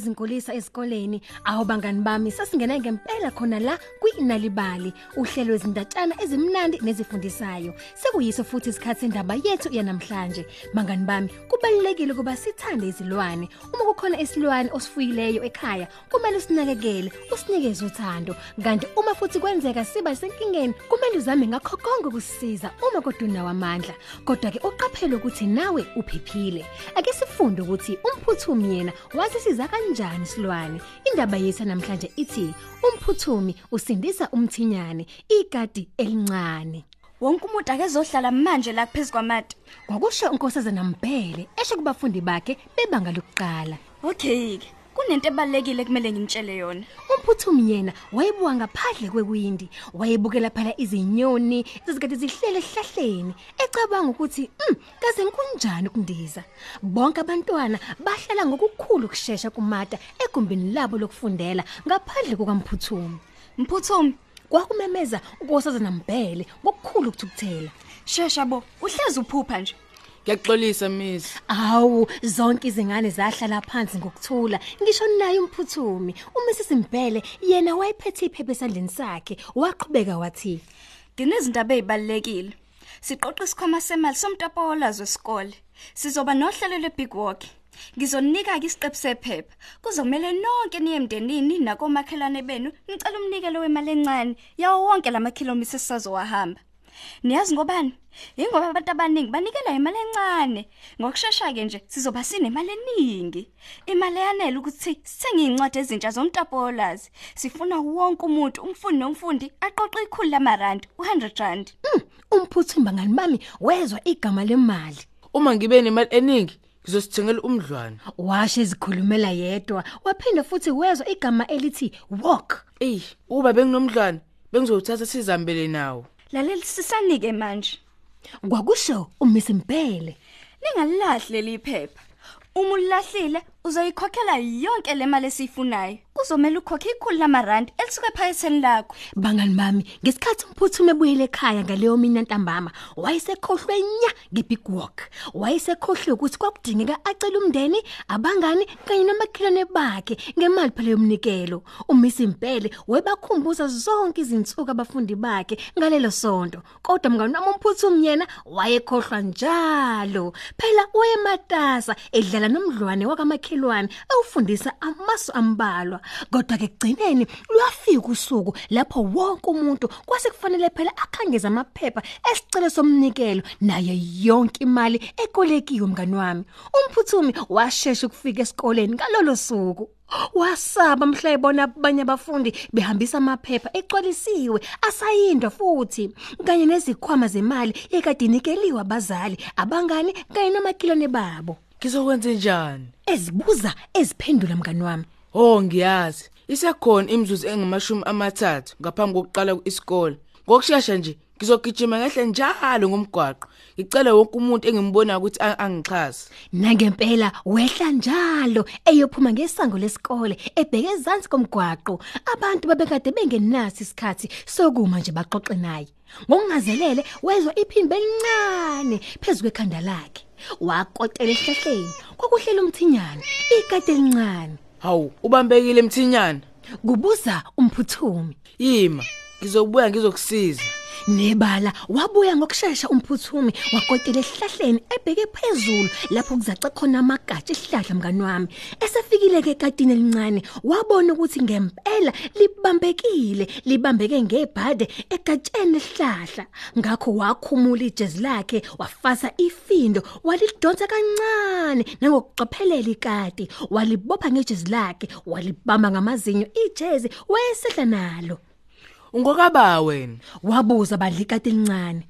emakhaya izinkulisa ezikoleni awu bangani bami sasingena ngempela khona la kwinalibali. Uhlelo wezindatshana ezimnandi nezifundisayo. Sekuyiso futhi isikhathi sendaba yethu yanamhlanje. Bangani bami kubalekile kuba sithande izilwane. Uma kukhona isilwane osifuyileyo ekhaya kumele usinakekele usinikeze uthando. Kanti uma futhi kwenzeka siba senkingeni kumele uzame ngakho konke ukusisiza uma kodwa amandla kodwa ke uqaphele ukuthi nawe uphephile. Ake sifunde ukuthi umphuthumi yena wasisiza kanjani silwane indaba yethu namhlanje ithi umphuthumi usindisa umthinyane igadi elincane Wonke umuntu akezohlala manje la phezulu kwamati. kwakusho unkosazana Mbhele esho kubafundi bakhe bebanga lokuqala Okay ke. Kunento ebalekile kumele ngimtshele yona. umphuthumi yena wayebuka ngaphandle kwewindi wayebukela phela izinyoni zizikade zihlele ehlahleni ecabanga ukuthi mm kaze kunjani ukundiza bonke abantwana bahlala ngokukhulu kusheshsha kumata egumbini labo lokufundela ngaphandle kukamphuthumi Mphuthumi, kwakumemeza unkosazana Mbhele ngokukhulu ukuthukuthela shesha bo, uhlezi uphupha nje. Ngiyaxolisa miss. Awu zonke izingane zahlala phansi ngokuthula ngisho naye umphuthumi uMrs Mbhele yena wayephethe iphepha esandleni sakhe waqhubeka wathi Nginezindaba ezibalekile. Siqoqa isikhwama semali somtapowolazo wesikole. Sizoba nohlelo lweBig Walk. Ngizonika ke isiqephu sephepha. Kuzomela nonke niye emndenini nakomakhelwane benu nicela umnikelo wemali encane yawo wonke lamakhilomitha esizowahamba. Niyazi ngobani? Ingoba abantu abaningi banikela imali encane. Ngokusheshsha ke nje sizoba sinemali eningi. Imali yanele ukuthi sithenge incwadi ezintsha zomtapolazi. Sifuna wonke umuntu, umfundi nomfundi aqoqe ikhulu lamarandi, u100 rand. "Mm, umphuthumi bangani bami wezwa igama lemali Uma ngibe nemali eningi, ngizosithengela umdlwana. washo ezikhulumela yedwa waphinda futhi wezwa igama elithi walk Ey, uba benginomdlwana, bengizothatha sizambele nawo. Lalela sisanike manje. kwakusho uMrs Mbhele Ningalilahli leli phepha. Uma ulilahlile uzoyikhokhela yonke le mali esiyifunayo. Kuzomela ukhokhe ikhulu lamarandi elisuke ephaketheni lakho. bangani bami ngesikhathi umphuthumi ebuyele ekhaya ngaleyo mina ntambama wayesekhohlwe nya ngebig walk wayesekhohlwe ukuthi kwakudingeka acele umndeni abangani kanye nomakhelwane bakhe ngemali phela yomnikelo uMiss Impele webakhumbuza zonke izinsuku abafundi bakhe ngalelo sonto kodwa mngani wami umphuthumi yena wayekhohlwa njalo phela wayematasa edlala nomdlwane wakamakhelwane ewufundisa amasu ambalwa. Kodwa ke kugcineni lwafika usuku lapho wonke umuntu kwase kufanele phela akhangeze amaphepha esicelo somnikelo naye yonke imali ekolekiwe mngani wami. Umphuthumi washesha ukufika esikoleni ngalolo suku. Wasaba mhla ebona abanye abafundi behambisa amaphepha egcwalisiwe asayindwa futhi. Kanye nezikhwama zemali ekadinikeliwe abazali abangani kanye namakilone babo. Ngizokwenza njani? ezibuza eziphendula mngani wami Oh ngiyazi. Isekhona imizuzu engamashumi amathathu ngaphambi kokuqala isikole. Ngokusheshsha nje ngizogijima ngehle njalo ngomgwaqo. Ngicela wonke umuntu engimbona ukuthi a- angixhase. Nangempela wehla njalo eyophuma ngesango lesikole ebheke ezansi komgwaqo abantu babekade bengenazi isikhathi sokuma nje baxoxe naye ngokungazelele wezwa iphimbo elincane phezulu kwekhanda lakhe wakotela esihlahleni kwakuhlela umthinyane ikade elincane Hawu, ubambekile emthinyana. kubuza umphuthumi Yima, ngizobuya ngizokusiza. Nebala wabuya ngokusheshsha umphuthumi wakotela esihlahleni ebheke phezulu lapho kuzace khona amagatsha esihlahla mngani wami. Esefikile ke ekadini elincane wabona ukuthi ngempela libambekile libambeke ngebhade egatsheni esihlahla ngakho wakhumula ijezi lakhe wafasa ifindo walidonsa kancane nangokucophelela ikati. Walibopha ngejezi lakhe walibamba ngamazinyo ijezi wayesehla nalo. Ungokaba wena. wabuza badlikati elincane.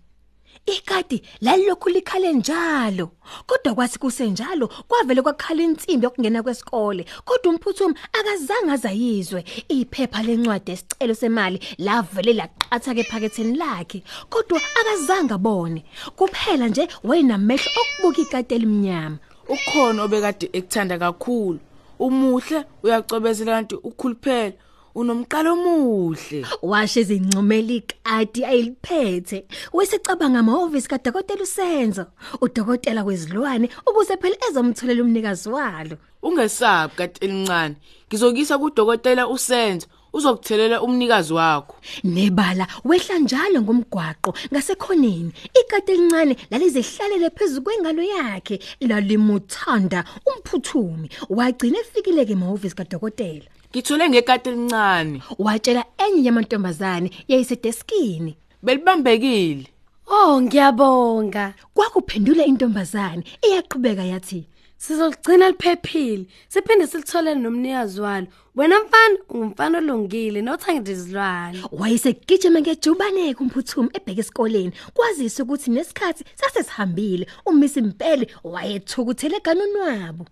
Ikati lalokhu likhale njalo. Kodwa kwathi kusenjalo kwavele kwakhala insimbi yokungena kwesikole. Kodwa umphuthumi akazange azayizwe. Iphepha lencwadi esicelo semali lavele laqatha ke phaketheni lakhe. Kodwa akazange abone. Kuphela nje wayinamehlo okubuka ikati elimnyama. Ukhona obekade ekuthanda kakhulu. Umuhle uyacobezela kanti ukhuluphele. Unomqalo omuhle. Washo izincumela ikati ayiliphethe wesecabanga amahhovisi kadokotela usenzo udokotela wezilwane ukuze phela ezomtholela umnikazi walo. Ungesabi kati elincane. Ngizokisa kudokotela usenzo uzokuthelela umnikazi wakho. Nebala wehla njalo ngomgwaqo ngasekhoneni. Ikati elincane lalizihlalele phezulu kwengalo yakhe lalimuthanda umphuthumi wagcina efikile ke emahhovisi kadokotela. Ngithole ngekati elincane watshela enye yamantombazane yayisedeskini belibambekile Oh ngiyabonga. kwakuphendula intombazane iyaqhubeka yathi Sizogcina liphephile. Siphinde silithole nomnikazi walo. Wena mfana ungumfana olungile nothanda izilwane. wayesegijima ngejubane kumphuthumi ebheke esikoleni kwazisa ukuthi nesikhathi sasesihambile umisi impele wayethukuthele eganonwabo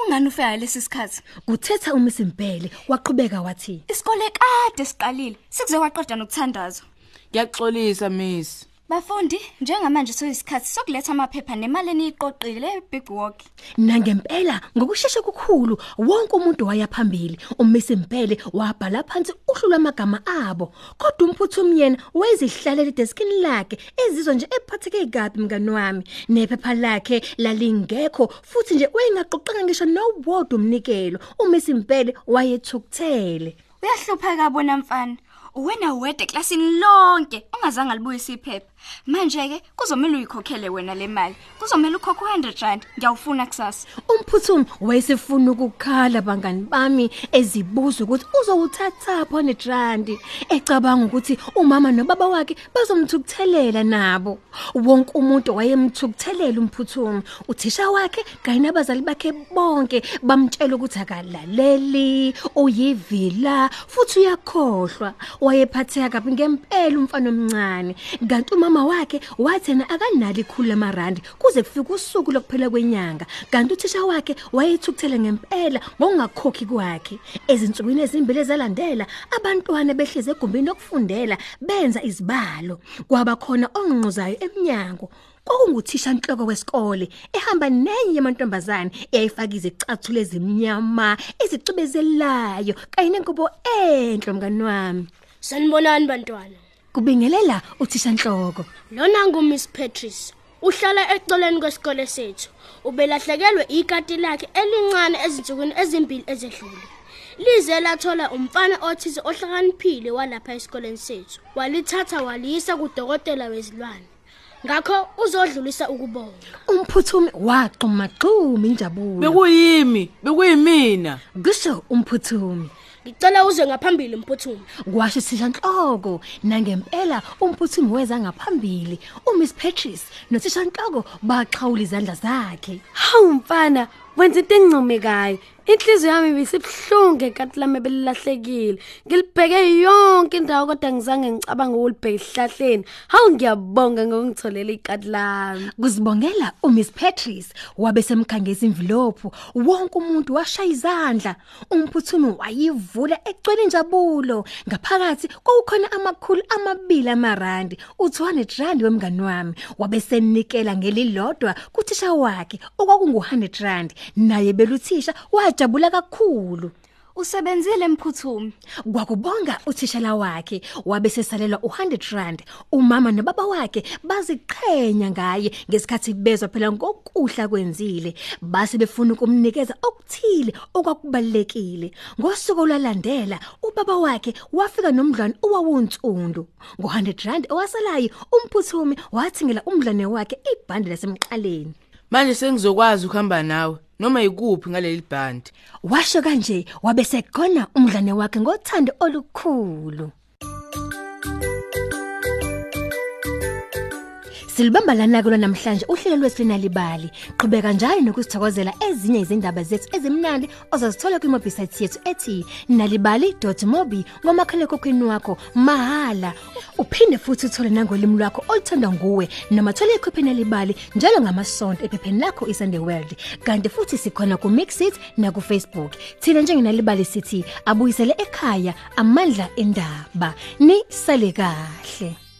Ungani ufika lesi sikhathi? kuthetha umisi impele waqhubeka wathi Isikole kade siqalile. Sikuze kwaqeda nokuthandaza. ngiyaxolisa miss Bafundi, njengamanje soyisikhathi sokuletha amaphepha nemali eniyiqoqile eBig Walk. nangempela ngokusheshsha kukhulu wonke umuntu wayaphambili umisi impele wabhala phansi uhlu lwamagama abo kodwa umphuthumi yena wayezihlalele edeskini lakhe ezizwa nje ephatheke kabi mngani wami nephepha lakhe lalingekho futhi nje wayengaqoqanga ngisho nowodwa umnikelo umisi impele wayethukuthele Uyahlupheka bona mfana. Wena wede eklasini lonke ungazange libuyisa iphepha. Manje ke kuzomela uyikhokhele wena le mali. Kuzomela ukhokhe 100 rand. Ngiyawufuna kusasa. Umphuthumi wayesefuna ukukhala bangani bami ezibuza ukuthi uzowuthatha pho nedrandi ecabanga ukuthi umama nobaba wakhe bazomthukuthelela nabo wonke umuntu wayemthukuthelela umphuthumi uthisha wakhe kanye nabazali bakhe bonke bamtshela ukuthi akalaleli uyivila futhi uyakhohlwa wayephatheka kabi ngempela umfana omncane kanti umama wakhe wathena akanali ikhulu lamarandi kuze kufike usuku lokuphela kwenyanga. Kanti uthisha wakhe wayethukuthele ngempela ngokungakhokhi kwakhe. Ezinsukwini ezimbili ezalandela abantwana behleze egumbini lokufundela benza izibalo. Kwaba khona ongqozayo eminyango kwakunguthisha nhloko wesikole ehamba nenye yamantombazane eyayifaka izicathulo ezimnyama ezicibezelayo kanye nengubo enhle mngani wami. Sanibonani bantwana. Kubingelela uthisha nhloko Lona nguMiss Patrice. Uhlala eceleni kwesikole sethu. Ubelahlekelwe ikati lakhe elincane ezinsukwini ezimbili ezedlule. Lize lathola umfana othize ohlakaniphile walapha esikoleni sethu. Walithatha waliyisa kudokotela wezilwane. Ngakho uzodlulisa ukubonga. umphuthumi waqhuma xhuma injabulo bekuyimi bekuyimina kusho umphuthumi Ngicela uze ngaphambili mphuthumi. kwasho thisha nhloko nangempela umphuthumi weza ngaphambili uMiss Patrice nothisha nhloko baxhawula izandla zakhe Hawu mfana, wenza into encomekayo. Inhliziyo yami ibisibhlungu ekati lami belilahlekile. Ngilibheke yonke indawo kodwa ngizange ngicabanga ukulibheka esihlahleni. Hawu ngiyabonga ngokungitholela ikati lami. kuzibongela uMiss Patrice wabe semkhangisa envelope wonke umuntu washaya izandla umphuthumi wayivula egcwele injabulo ngaphakathi kwakukhona amakhulu amabili amarandi u200 rand wemngani wami wabe senikela ngelilodwa kuthisha wakhe okwakungu 100 rand naye beluthisha wajabula kakhulu. Usebenzile mkhuthumi. Kwakubonga uthishala wakhe wabe sesalelwa u100 rand. Umama nobaba wakhe baziqhenya ngaye ngesikhathi bezwa phela ngokuhla kwenzile. Base befuna ukumnikeza okuthile okwakubalekile ngosuku olalandela ubaba wakhe wafika nomdlwane owawunsundu. Ngo100 rand owasalayo umphuthumi wathingela umdlwane wakhe ibhande lasemqaleni. Manje sengizokwazi ukuhamba nawe noma ikuphi ngaleli bhandi washo kanje wabe segona umdlane wakhe ngothando olukhulu. Silibamba lana kulo namhlanje uhlelo lwesifina libali. Qhubeka njalo nokusithokozela ezinye izindaba zethu ezimnandi ozazithola ku website yethu ethi nalibali.mobi ngomakhala kokweni wakho mahala. Uphinde futhi uthole nangolimi lwakho oluthandwa nguwe noma thola ikhophi nalibali njalo ngamasonto ephepheni lakho iSunday World. Kanti futhi sikhona ku Mixit na ku Facebook. Thina njengenalibali sithi abuyisele ekhaya amandla endaba. Ni sale kahle.